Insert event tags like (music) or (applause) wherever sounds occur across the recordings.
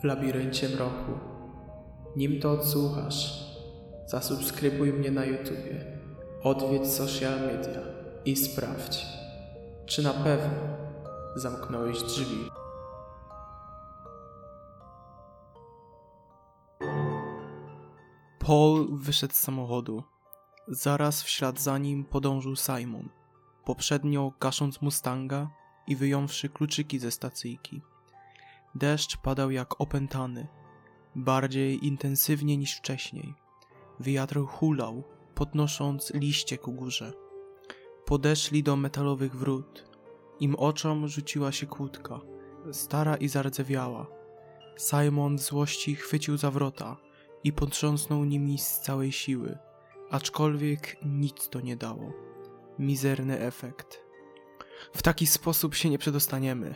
w labiryncie mroku. Nim to odsłuchasz, zasubskrybuj mnie na YouTubie, odwiedź social media i sprawdź, czy na pewno zamknąłeś drzwi. Paul wyszedł z samochodu. Zaraz w ślad za nim podążył Simon, poprzednio gasząc Mustanga i wyjąwszy kluczyki ze stacyjki. Deszcz padał jak opętany, bardziej intensywnie niż wcześniej. Wiatr hulał, podnosząc liście ku górze. Podeszli do metalowych wrót. Im oczom rzuciła się kłódka, stara i zardzewiała. Simon w złości chwycił za wrota i potrząsnął nimi z całej siły, aczkolwiek nic to nie dało. Mizerny efekt. W taki sposób się nie przedostaniemy,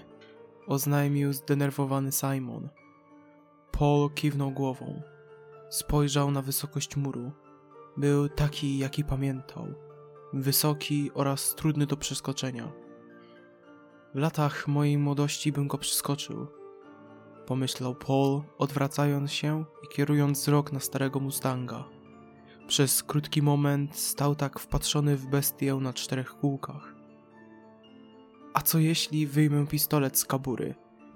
oznajmił zdenerwowany Simon. Paul kiwnął głową. Spojrzał na wysokość muru. Był taki, jaki pamiętał. Wysoki oraz trudny do przeskoczenia. W latach mojej młodości bym go przeskoczył. Pomyślał Paul, odwracając się i kierując wzrok na starego Mustanga. Przez krótki moment stał tak wpatrzony w bestię na czterech kółkach. A co jeśli wyjmę pistolet z kabury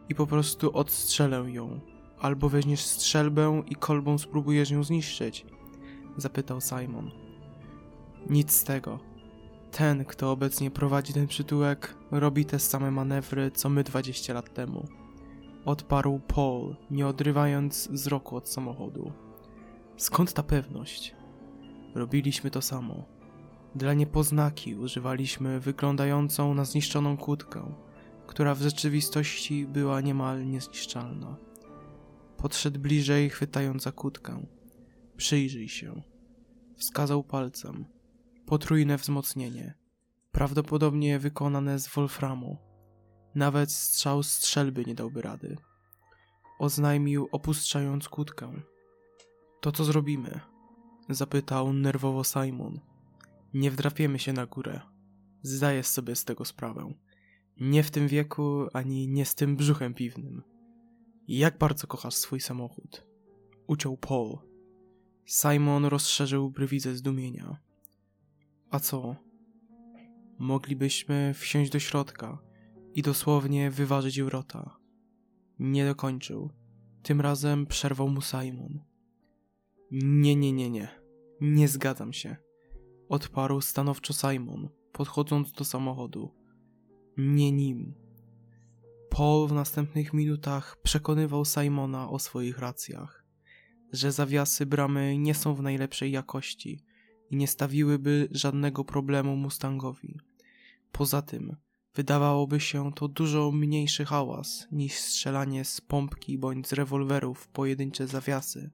i po prostu odstrzelę ją? Albo weźmiesz strzelbę i kolbą spróbujesz ją zniszczyć? Zapytał Simon. Nic z tego. Ten, kto obecnie prowadzi ten przytułek, robi te same manewry co my 20 lat temu. Odparł Paul, nie odrywając wzroku od samochodu. Skąd ta pewność? Robiliśmy to samo. Dla niepoznaki używaliśmy wyglądającą na zniszczoną kłódkę, która w rzeczywistości była niemal niezniszczalna. Podszedł bliżej, chwytając za kłódkę. Przyjrzyj się. Wskazał palcem. Potrójne wzmocnienie. Prawdopodobnie wykonane z wolframu. Nawet strzał strzelby nie dałby rady. Oznajmił, opuszczając kłódkę. To co zrobimy? Zapytał nerwowo Simon. Nie wdrapiemy się na górę. Zdaję sobie z tego sprawę. Nie w tym wieku, ani nie z tym brzuchem piwnym. Jak bardzo kochasz swój samochód? Uciął Paul. Simon rozszerzył brwi zdumienia. A co? Moglibyśmy wsiąść do środka i dosłownie wyważyć wrota. Nie dokończył. Tym razem przerwał mu Simon. Nie, nie, nie, nie. Nie zgadzam się. Odparł stanowczo Simon, podchodząc do samochodu. Nie nim. Paul w następnych minutach przekonywał Simona o swoich racjach, że zawiasy bramy nie są w najlepszej jakości i nie stawiłyby żadnego problemu Mustangowi. Poza tym, wydawałoby się to dużo mniejszy hałas niż strzelanie z pompki bądź z rewolwerów w pojedyncze zawiasy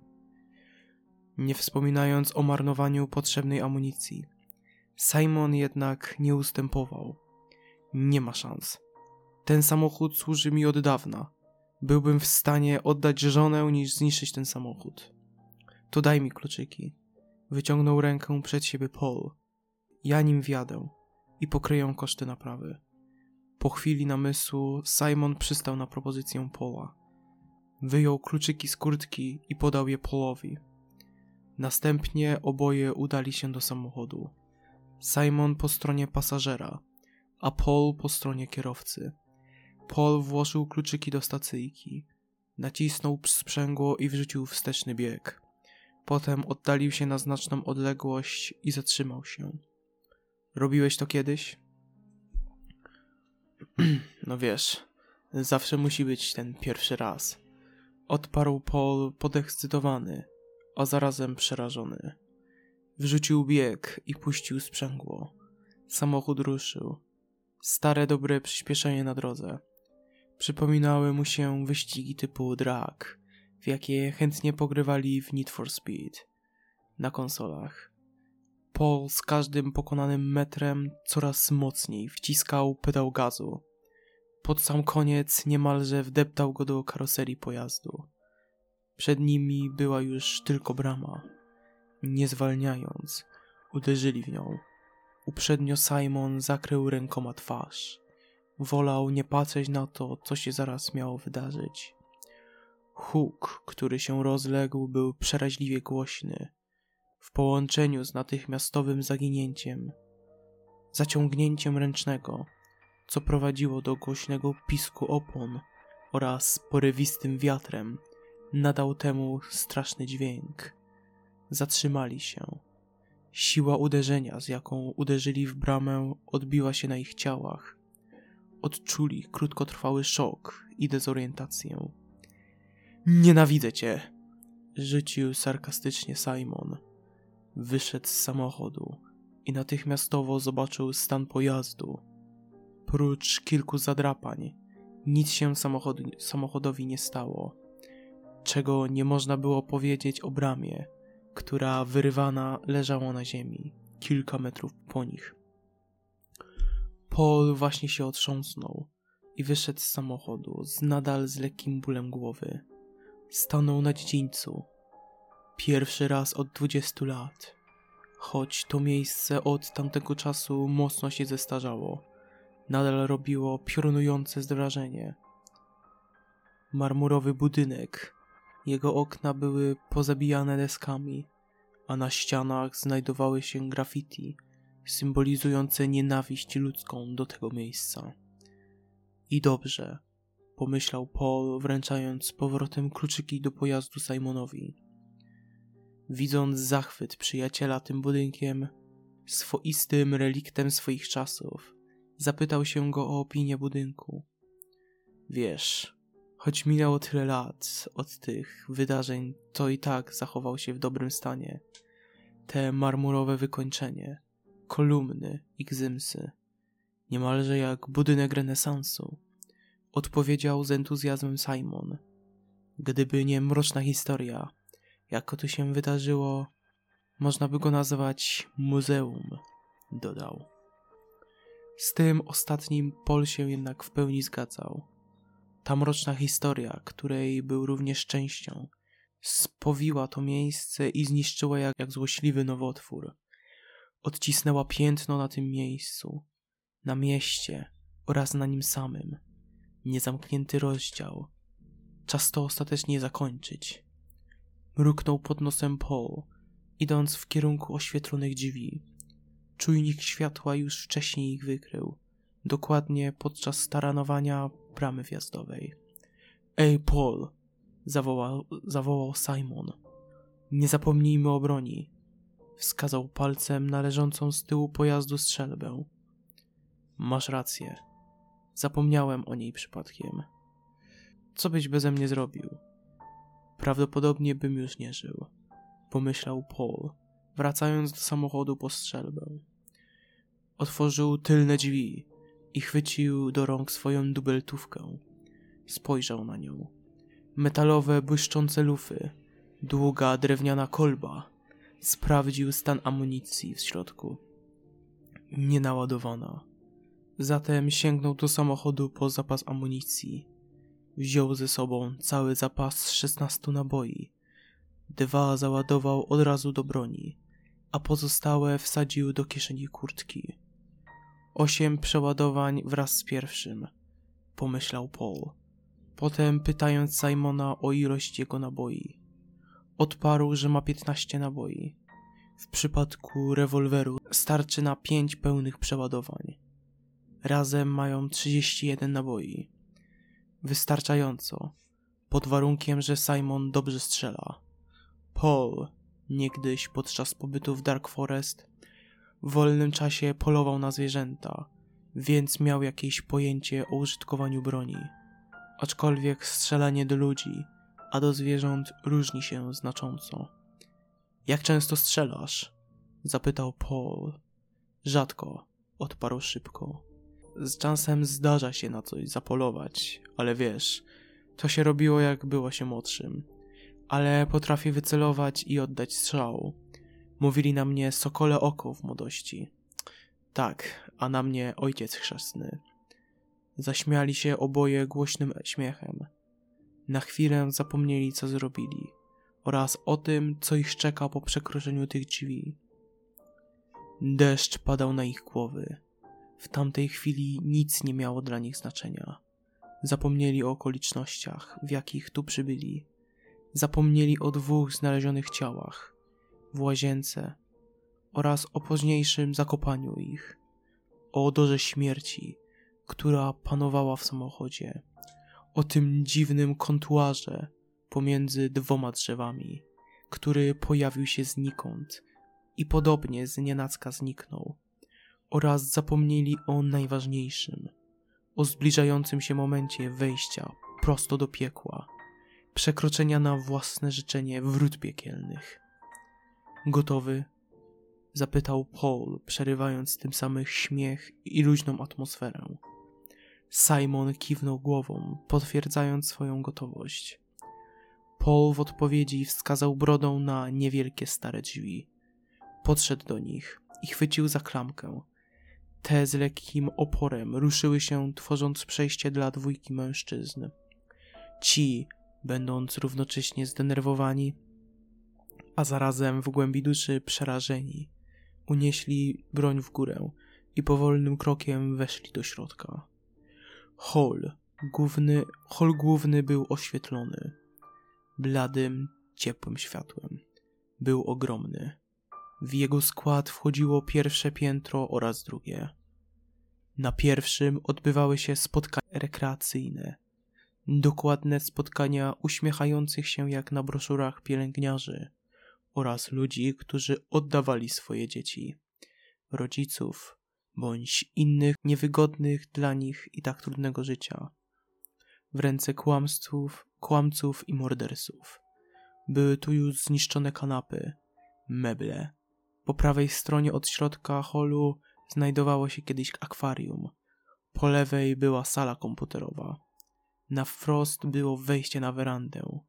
nie wspominając o marnowaniu potrzebnej amunicji. Simon jednak nie ustępował. Nie ma szans. Ten samochód służy mi od dawna. Byłbym w stanie oddać żonę niż zniszczyć ten samochód. To daj mi kluczyki. Wyciągnął rękę przed siebie Paul. Ja nim wjadę i pokryję koszty naprawy. Po chwili namysłu Simon przystał na propozycję Paula. Wyjął kluczyki z kurtki i podał je Paulowi. Następnie oboje udali się do samochodu. Simon po stronie pasażera, a Paul po stronie kierowcy. Paul włożył kluczyki do stacyjki, nacisnął sprzęgło i wrzucił wsteczny bieg. Potem oddalił się na znaczną odległość i zatrzymał się. Robiłeś to kiedyś? (clears throat) no wiesz, zawsze musi być ten pierwszy raz. Odparł Paul podekscytowany, a zarazem przerażony. Wrzucił bieg i puścił sprzęgło. Samochód ruszył. Stare dobre przyspieszenie na drodze. Przypominały mu się wyścigi typu drag, w jakie chętnie pogrywali w Need for Speed na konsolach. Paul z każdym pokonanym metrem coraz mocniej wciskał pedał gazu. Pod sam koniec niemalże wdeptał go do karoserii pojazdu. Przed nimi była już tylko brama. Nie zwalniając, uderzyli w nią. Uprzednio Simon zakrył rękoma twarz. Wolał nie patrzeć na to, co się zaraz miało wydarzyć. Huk, który się rozległ, był przeraźliwie głośny, w połączeniu z natychmiastowym zaginięciem, zaciągnięciem ręcznego, co prowadziło do głośnego pisku opon oraz porywistym wiatrem, nadał temu straszny dźwięk. Zatrzymali się. Siła uderzenia, z jaką uderzyli w bramę, odbiła się na ich ciałach. Odczuli krótkotrwały szok i dezorientację. Nienawidzę cię! Rzucił sarkastycznie Simon. Wyszedł z samochodu i natychmiastowo zobaczył stan pojazdu. Prócz kilku zadrapań, nic się samochodowi nie stało, czego nie można było powiedzieć o bramie, która wyrywana leżała na ziemi, kilka metrów po nich. Paul właśnie się otrząsnął i wyszedł z samochodu, z nadal z lekkim bólem głowy. Stanął na dziedzińcu. Pierwszy raz od dwudziestu lat. Choć to miejsce od tamtego czasu mocno się zestarzało, nadal robiło piorunujące wrażenie. Marmurowy budynek. Jego okna były pozabijane deskami, a na ścianach znajdowały się graffiti symbolizujące nienawiść ludzką do tego miejsca. I dobrze, pomyślał Paul, wręczając z powrotem kluczyki do pojazdu Simonowi. Widząc zachwyt przyjaciela tym budynkiem, swoistym reliktem swoich czasów, zapytał się go o opinię budynku. Wiesz, choć minęło tyle lat od tych wydarzeń, to i tak zachował się w dobrym stanie. Te marmurowe wykończenie, kolumny i gzymsy, niemalże jak budynek renesansu, odpowiedział z entuzjazmem Simon. Gdyby nie mroczna historia, jako to się wydarzyło, można by go nazwać muzeum, dodał. Z tym ostatnim Pol się jednak w pełni zgadzał. Ta mroczna historia, której był również częścią, spowiła to miejsce i zniszczyła jak, jak złośliwy nowotwór. Odcisnęła piętno na tym miejscu, na mieście oraz na nim samym. Niezamknięty rozdział. Czas to ostatecznie zakończyć. Mruknął pod nosem Paul, idąc w kierunku oświetlonych drzwi. Czujnik światła już wcześniej ich wykrył, dokładnie podczas staranowania bramy wjazdowej. Ej, Paul! zawołał, zawołał Simon. Nie zapomnijmy o broni. Wskazał palcem na leżącą z tyłu pojazdu strzelbę. Masz rację. Zapomniałem o niej przypadkiem. Co byś beze mnie zrobił? Prawdopodobnie bym już nie żył, pomyślał Paul, wracając do samochodu po strzelbę. Otworzył tylne drzwi i chwycił do rąk swoją dubeltówkę. Spojrzał na nią. Metalowe, błyszczące lufy, długa drewniana kolba. Sprawdził stan amunicji w środku. Nienaładowana. Zatem sięgnął do samochodu po zapas amunicji. Wziął ze sobą cały zapas 16 naboi. Dwa załadował od razu do broni, a pozostałe wsadził do kieszeni kurtki. Osiem przeładowań wraz z pierwszym, pomyślał Paul. Potem pytając Simona o ilość jego naboi. Odparł, że ma 15 naboi. W przypadku rewolweru starczy na 5 pełnych przeładowań. Razem mają 31 naboi. Wystarczająco, pod warunkiem, że Simon dobrze strzela. Paul, niegdyś podczas pobytu w Dark Forest, w wolnym czasie polował na zwierzęta, więc miał jakieś pojęcie o użytkowaniu broni. Aczkolwiek strzelanie do ludzi, a do zwierząt różni się znacząco. Jak często strzelasz? zapytał Paul. Rzadko, odparł szybko. Z czasem zdarza się na coś zapolować, ale wiesz, to się robiło jak było się młodszym. Ale potrafię wycelować i oddać strzał. Mówili na mnie sokole oko w młodości. Tak, a na mnie ojciec chrzestny. Zaśmiali się oboje głośnym śmiechem. Na chwilę zapomnieli, co zrobili oraz o tym, co ich czeka po przekroczeniu tych drzwi. Deszcz padał na ich głowy. W tamtej chwili nic nie miało dla nich znaczenia. Zapomnieli o okolicznościach, w jakich tu przybyli. Zapomnieli o dwóch znalezionych ciałach w łazience oraz o późniejszym zakopaniu ich, o odorze śmierci, która panowała w samochodzie, o tym dziwnym kontuarze pomiędzy dwoma drzewami, który pojawił się znikąd i podobnie z nienacka zniknął, oraz zapomnieli o najważniejszym, o zbliżającym się momencie wejścia prosto do piekła, przekroczenia na własne życzenie wrót piekielnych. Gotowy? Zapytał Paul, przerywając tym samym śmiech i luźną atmosferę. Simon kiwnął głową, potwierdzając swoją gotowość. Paul w odpowiedzi wskazał brodą na niewielkie stare drzwi. Podszedł do nich i chwycił za klamkę. Te z lekkim oporem ruszyły się, tworząc przejście dla dwójki mężczyzn. Ci, będąc równocześnie zdenerwowani, a zarazem w głębi duszy przerażeni, unieśli broń w górę i powolnym krokiem weszli do środka. Hol główny, hol główny był oświetlony bladym, ciepłym światłem. Był ogromny. W jego skład wchodziło pierwsze piętro oraz drugie. Na pierwszym odbywały się spotkania rekreacyjne. Dokładne spotkania uśmiechających się jak na broszurach pielęgniarzy oraz ludzi, którzy oddawali swoje dzieci, rodziców bądź innych niewygodnych dla nich i tak trudnego życia w ręce kłamstwów, kłamców i morderców. Były tu już zniszczone kanapy, meble. Po prawej stronie od środka holu znajdowało się kiedyś akwarium. Po lewej była sala komputerowa. Na wprost było wejście na werandę,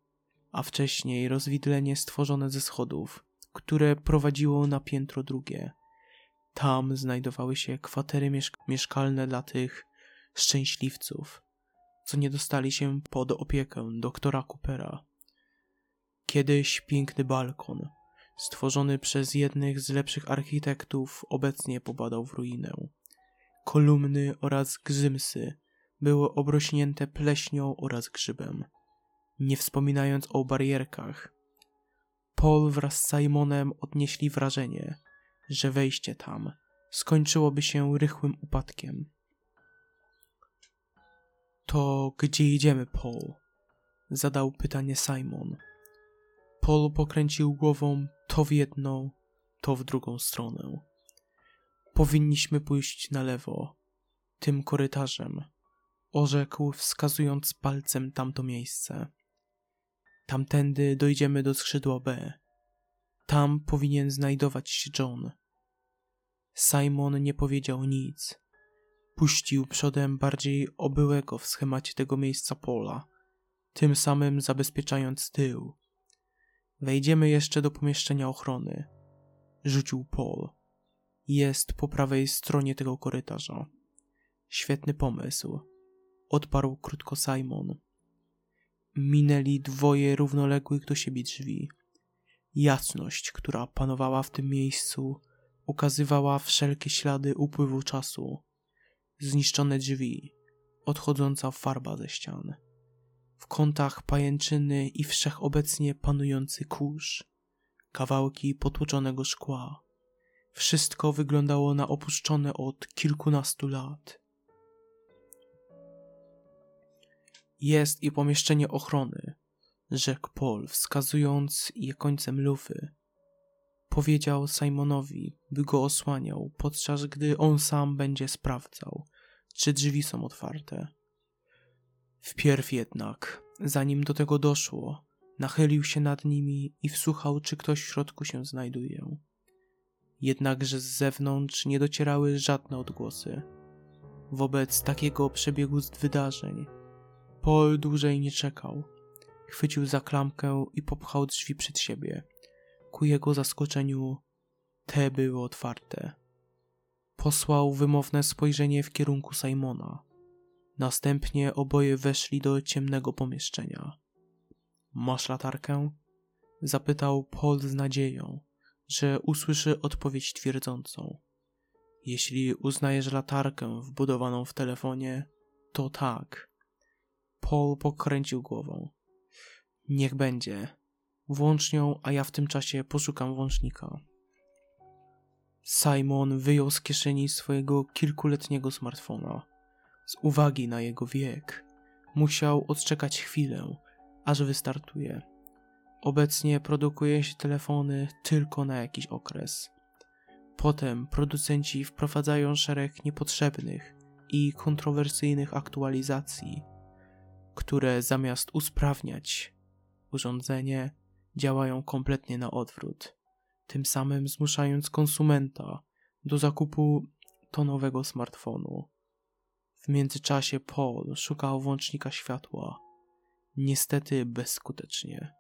a wcześniej rozwidlenie stworzone ze schodów, które prowadziło na piętro drugie. Tam znajdowały się kwatery mieszk mieszkalne dla tych szczęśliwców, co nie dostali się pod opiekę doktora Coopera. Kiedyś piękny balkon, stworzony przez jednych z lepszych architektów, obecnie popadał w ruinę. Kolumny oraz gzymsy były obrośnięte pleśnią oraz grzybem, nie wspominając o barierkach. Paul wraz z Simonem odnieśli wrażenie, że wejście tam skończyłoby się rychłym upadkiem. To gdzie idziemy, Paul? Zadał pytanie Simon. Paul pokręcił głową to w jedną, to w drugą stronę. Powinniśmy pójść na lewo, tym korytarzem, orzekł, wskazując palcem tamto miejsce. Tamtędy dojdziemy do skrzydła B. Tam powinien znajdować się John. Simon nie powiedział nic, Puścił przodem bardziej obyłego w schemacie tego miejsca pola, tym samym zabezpieczając tył. Wejdziemy jeszcze do pomieszczenia ochrony. Rzucił Paul. Jest po prawej stronie tego korytarza. Świetny pomysł. Odparł krótko Simon. Minęli dwoje równoległych do siebie drzwi. Jasność, która panowała w tym miejscu, ukazywała wszelkie ślady upływu czasu zniszczone drzwi, odchodząca farba ze ścian. W kątach pajęczyny i wszechobecnie panujący kurz, kawałki potłuczonego szkła. Wszystko wyglądało na opuszczone od kilkunastu lat. Jest i pomieszczenie ochrony, rzekł Paul, wskazując je końcem lufy. Powiedział Simonowi, by go osłaniał, podczas gdy on sam będzie sprawdzał, czy drzwi są otwarte. Wpierw jednak, zanim do tego doszło, nachylił się nad nimi i wsłuchał, czy ktoś w środku się znajduje. Jednakże z zewnątrz nie docierały żadne odgłosy. Wobec takiego przebiegu wydarzeń, Paul dłużej nie czekał. Chwycił za klamkę i popchał drzwi przed siebie. Ku jego zaskoczeniu, te były otwarte. Posłał wymowne spojrzenie w kierunku Simona. Następnie oboje weszli do ciemnego pomieszczenia. Masz latarkę? Zapytał Paul z nadzieją, że usłyszy odpowiedź twierdzącą. Jeśli uznajesz latarkę wbudowaną w telefonie, to tak. Paul pokręcił głową. Niech będzie. Włącz nią, a ja w tym czasie poszukam włącznika. Simon wyjął z kieszeni swojego kilkuletniego smartfona. Z uwagi na jego wiek, musiał odczekać chwilę, aż wystartuje. Obecnie produkuje się telefony tylko na jakiś okres. Potem producenci wprowadzają szereg niepotrzebnych i kontrowersyjnych aktualizacji, które zamiast usprawniać urządzenie, działają kompletnie na odwrót, tym samym zmuszając konsumenta do zakupu tonowego smartfonu. W międzyczasie Paul szukał włącznika światła. Niestety bezskutecznie.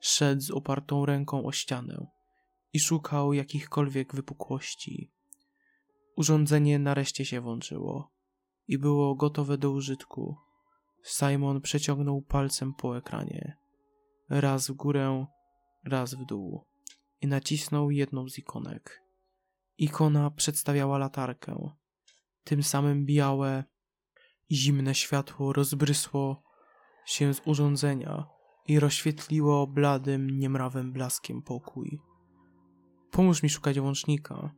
Szedł z opartą ręką o ścianę i szukał jakichkolwiek wypukłości. Urządzenie nareszcie się włączyło i było gotowe do użytku. Simon przeciągnął palcem po ekranie. Raz w górę, raz w dół i nacisnął jedną z ikonek. Ikona przedstawiała latarkę. Tym samym białe, zimne światło rozbrysło się z urządzenia i rozświetliło bladym, niemrawym blaskiem pokój. Pomóż mi szukać łącznika,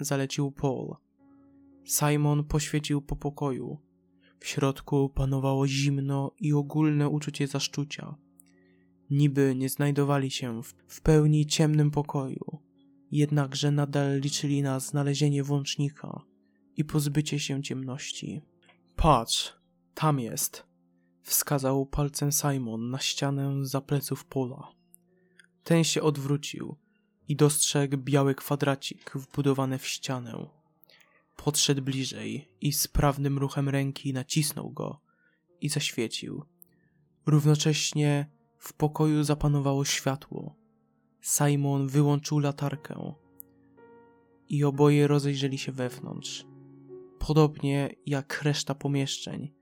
zalecił Paul. Simon poświecił po pokoju. W środku panowało zimno i ogólne uczucie zaszczucia. Niby nie znajdowali się w, w pełni ciemnym pokoju, jednakże nadal liczyli na znalezienie włącznika i pozbycie się ciemności. Patrz, tam jest, wskazał palcem Simon na ścianę za pleców Pola. Ten się odwrócił i dostrzegł biały kwadracik wbudowany w ścianę. Podszedł bliżej i sprawnym ruchem ręki nacisnął go i zaświecił. Równocześnie w pokoju zapanowało światło. Simon wyłączył latarkę i oboje rozejrzeli się wewnątrz. Podobnie jak reszta pomieszczeń,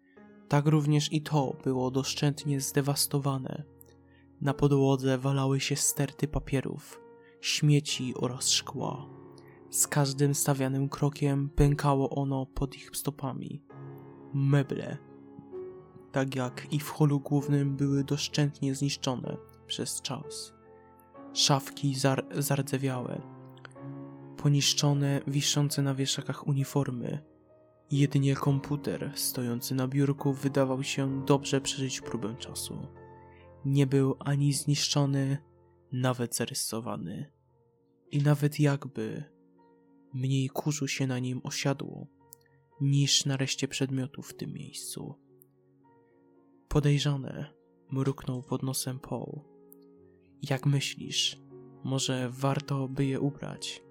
tak również i to było doszczętnie zdewastowane. Na podłodze walały się sterty papierów, śmieci oraz szkła. Z każdym stawianym krokiem pękało ono pod ich stopami. Meble, tak jak i w holu głównym, były doszczętnie zniszczone przez czas. Szafki zar zardzewiałe, poniszczone, wiszące na wieszakach uniformy. Jedynie komputer stojący na biurku wydawał się dobrze przeżyć próbę czasu. Nie był ani zniszczony, nawet zarysowany. I nawet jakby mniej kurzu się na nim osiadło, niż na reszcie przedmiotów w tym miejscu. Podejrzane, mruknął pod nosem Paul. Jak myślisz, może warto by je ubrać?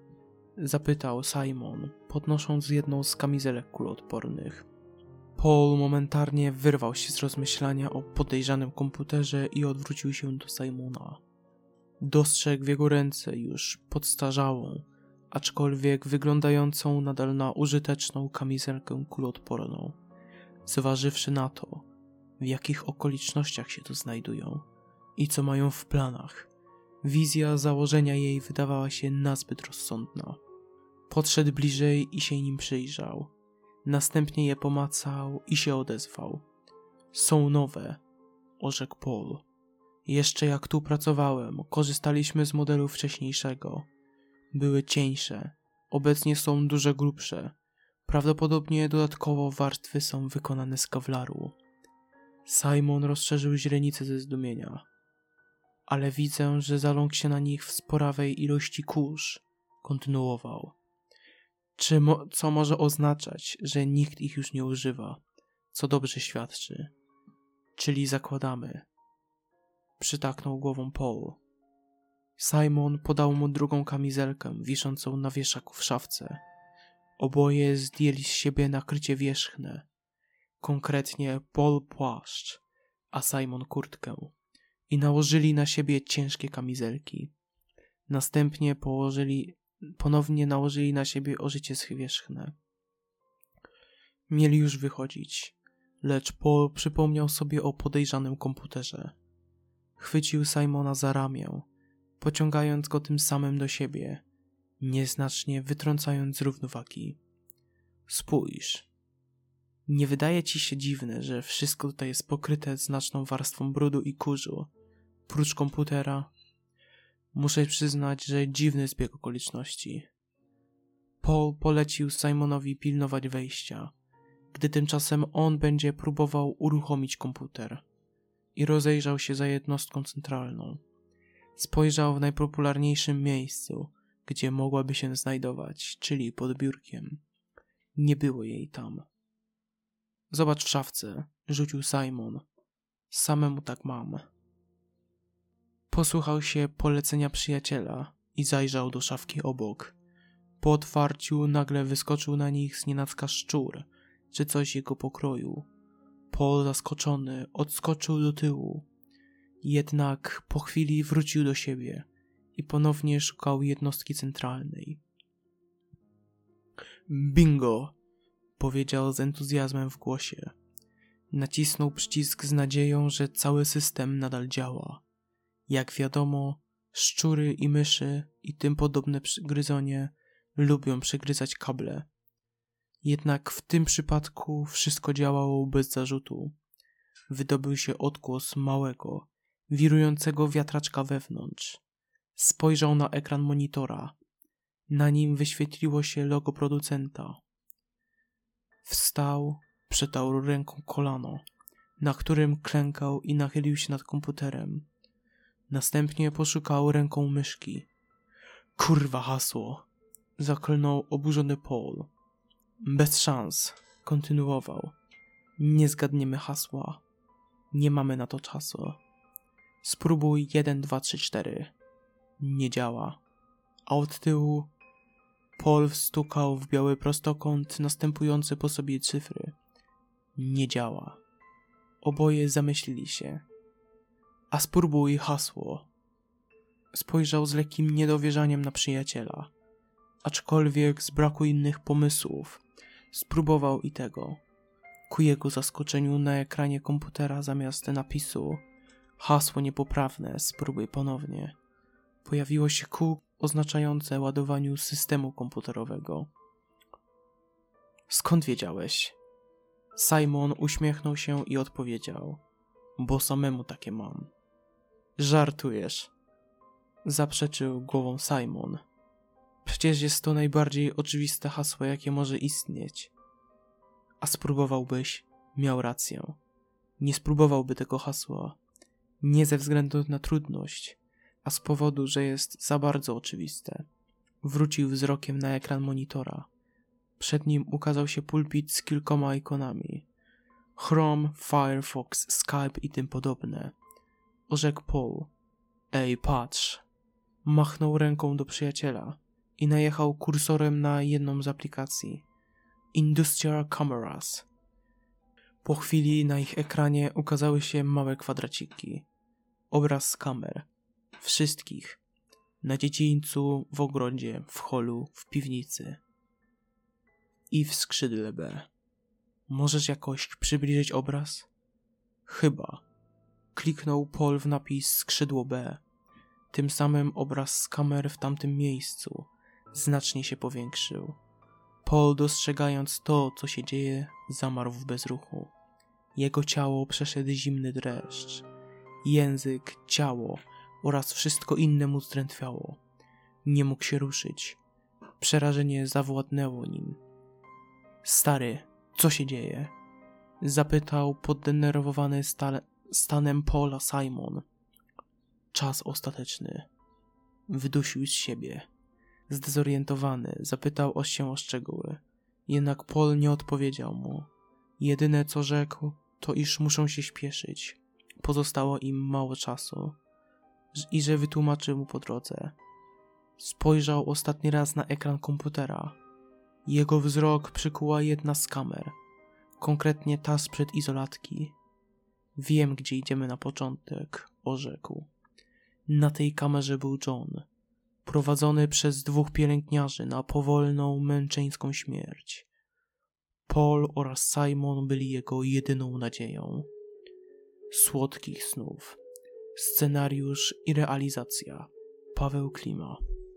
Zapytał Simon, podnosząc jedną z kamizelek kuloodpornych. Paul momentarnie wyrwał się z rozmyślania o podejrzanym komputerze i odwrócił się do Simona. Dostrzegł w jego ręce już podstarzałą, aczkolwiek wyglądającą nadal na użyteczną kamizelkę kuloodporną. Zważywszy na to, w jakich okolicznościach się tu znajdują i co mają w planach, wizja założenia jej wydawała się nazbyt rozsądna. Podszedł bliżej i się nim przyjrzał. Następnie je pomacał i się odezwał. Są nowe, orzekł Paul. Jeszcze jak tu pracowałem, korzystaliśmy z modelu wcześniejszego. Były cieńsze, obecnie są dużo grubsze. Prawdopodobnie dodatkowo warstwy są wykonane z kawlaru. Simon rozszerzył źrenice ze zdumienia. Ale widzę, że zaląkł się na nich w sporawej ilości kurz. Kontynuował. Czy mo co może oznaczać, że nikt ich już nie używa, co dobrze świadczy. Czyli zakładamy. Przytaknął głową Paul. Simon podał mu drugą kamizelkę wiszącą na wieszaku w szafce. Oboje zdjęli z siebie nakrycie wierzchne. Konkretnie Paul płaszcz, a Simon kurtkę. I nałożyli na siebie ciężkie kamizelki. Następnie położyli ponownie nałożyli na siebie ożycie schwierzchne. Mieli już wychodzić, lecz Paul przypomniał sobie o podejrzanym komputerze. Chwycił Simona za ramię, pociągając go tym samym do siebie, nieznacznie wytrącając z równowagi. Spójrz. Nie wydaje ci się dziwne, że wszystko tutaj jest pokryte znaczną warstwą brudu i kurzu, prócz komputera? Muszę przyznać, że dziwny zbieg okoliczności. Paul polecił Simonowi pilnować wejścia, gdy tymczasem on będzie próbował uruchomić komputer i rozejrzał się za jednostką centralną. Spojrzał w najpopularniejszym miejscu, gdzie mogłaby się znajdować, czyli pod biurkiem. Nie było jej tam. Zobacz w szafce, rzucił Simon. Samemu tak mam. Posłuchał się polecenia przyjaciela i zajrzał do szafki obok. Po otwarciu nagle wyskoczył na nich znienacka szczur, czy coś jego pokroju. Paul zaskoczony odskoczył do tyłu. Jednak po chwili wrócił do siebie i ponownie szukał jednostki centralnej. Bingo! powiedział z entuzjazmem w głosie. Nacisnął przycisk z nadzieją, że cały system nadal działa. Jak wiadomo, szczury i myszy i tym podobne gryzonie lubią przegryzać kable. Jednak w tym przypadku wszystko działało bez zarzutu. Wydobył się odgłos małego, wirującego wiatraczka wewnątrz. Spojrzał na ekran monitora. Na nim wyświetliło się logo producenta. Wstał, przetarł ręką kolano, na którym klękał i nachylił się nad komputerem. Następnie poszukał ręką myszki. Kurwa hasło! Zaklnął oburzony Paul. Bez szans, kontynuował. Nie zgadniemy hasła. Nie mamy na to czasu. Spróbuj 1, 2, 3, 4. Nie działa. A od tyłu Paul wstukał w biały prostokąt następujące po sobie cyfry. Nie działa. Oboje zamyślili się. A spróbuj hasło. Spojrzał z lekkim niedowierzaniem na przyjaciela. Aczkolwiek z braku innych pomysłów, spróbował i tego. Ku jego zaskoczeniu na ekranie komputera zamiast napisu hasło niepoprawne, spróbuj ponownie. Pojawiło się kół oznaczające ładowaniu systemu komputerowego. Skąd wiedziałeś? Simon uśmiechnął się i odpowiedział: Bo samemu takie mam. Żartujesz. Zaprzeczył głową Simon. Przecież jest to najbardziej oczywiste hasło, jakie może istnieć. A spróbowałbyś, miał rację. Nie spróbowałby tego hasła. Nie ze względu na trudność, a z powodu, że jest za bardzo oczywiste. Wrócił wzrokiem na ekran monitora. Przed nim ukazał się pulpit z kilkoma ikonami. Chrome, Firefox, Skype i tym podobne. Orzekł Paul. Ej, patrz. Machnął ręką do przyjaciela i najechał kursorem na jedną z aplikacji. Industrial Cameras. Po chwili na ich ekranie ukazały się małe kwadraciki. Obraz z kamer. Wszystkich. Na dziedzińcu, w ogrodzie, w holu, w piwnicy. I w skrzydle B. Możesz jakoś przybliżyć obraz? Chyba. Kliknął Paul w napis skrzydło B. Tym samym obraz z kamer w tamtym miejscu znacznie się powiększył. Paul, dostrzegając to, co się dzieje, zamarł w bezruchu. Jego ciało przeszedł zimny dreszcz. Język, ciało oraz wszystko inne mu zdrętwiało. Nie mógł się ruszyć. Przerażenie zawładnęło nim. Stary, co się dzieje? Zapytał poddenerwowany stanem Paula Simon. Czas ostateczny. Wydusił z siebie. Zdezorientowany, zapytał o się o szczegóły. Jednak Paul nie odpowiedział mu. Jedyne co rzekł, to iż muszą się śpieszyć. Pozostało im mało czasu i że wytłumaczy mu po drodze. Spojrzał ostatni raz na ekran komputera. Jego wzrok przykuła jedna z kamer, konkretnie ta sprzed izolatki. Wiem, gdzie idziemy na początek, orzekł. Na tej kamerze był John, prowadzony przez dwóch pielęgniarzy na powolną, męczeńską śmierć. Paul oraz Simon byli jego jedyną nadzieją. Słodkich snów. Scenariusz i realizacja Paweł Klima.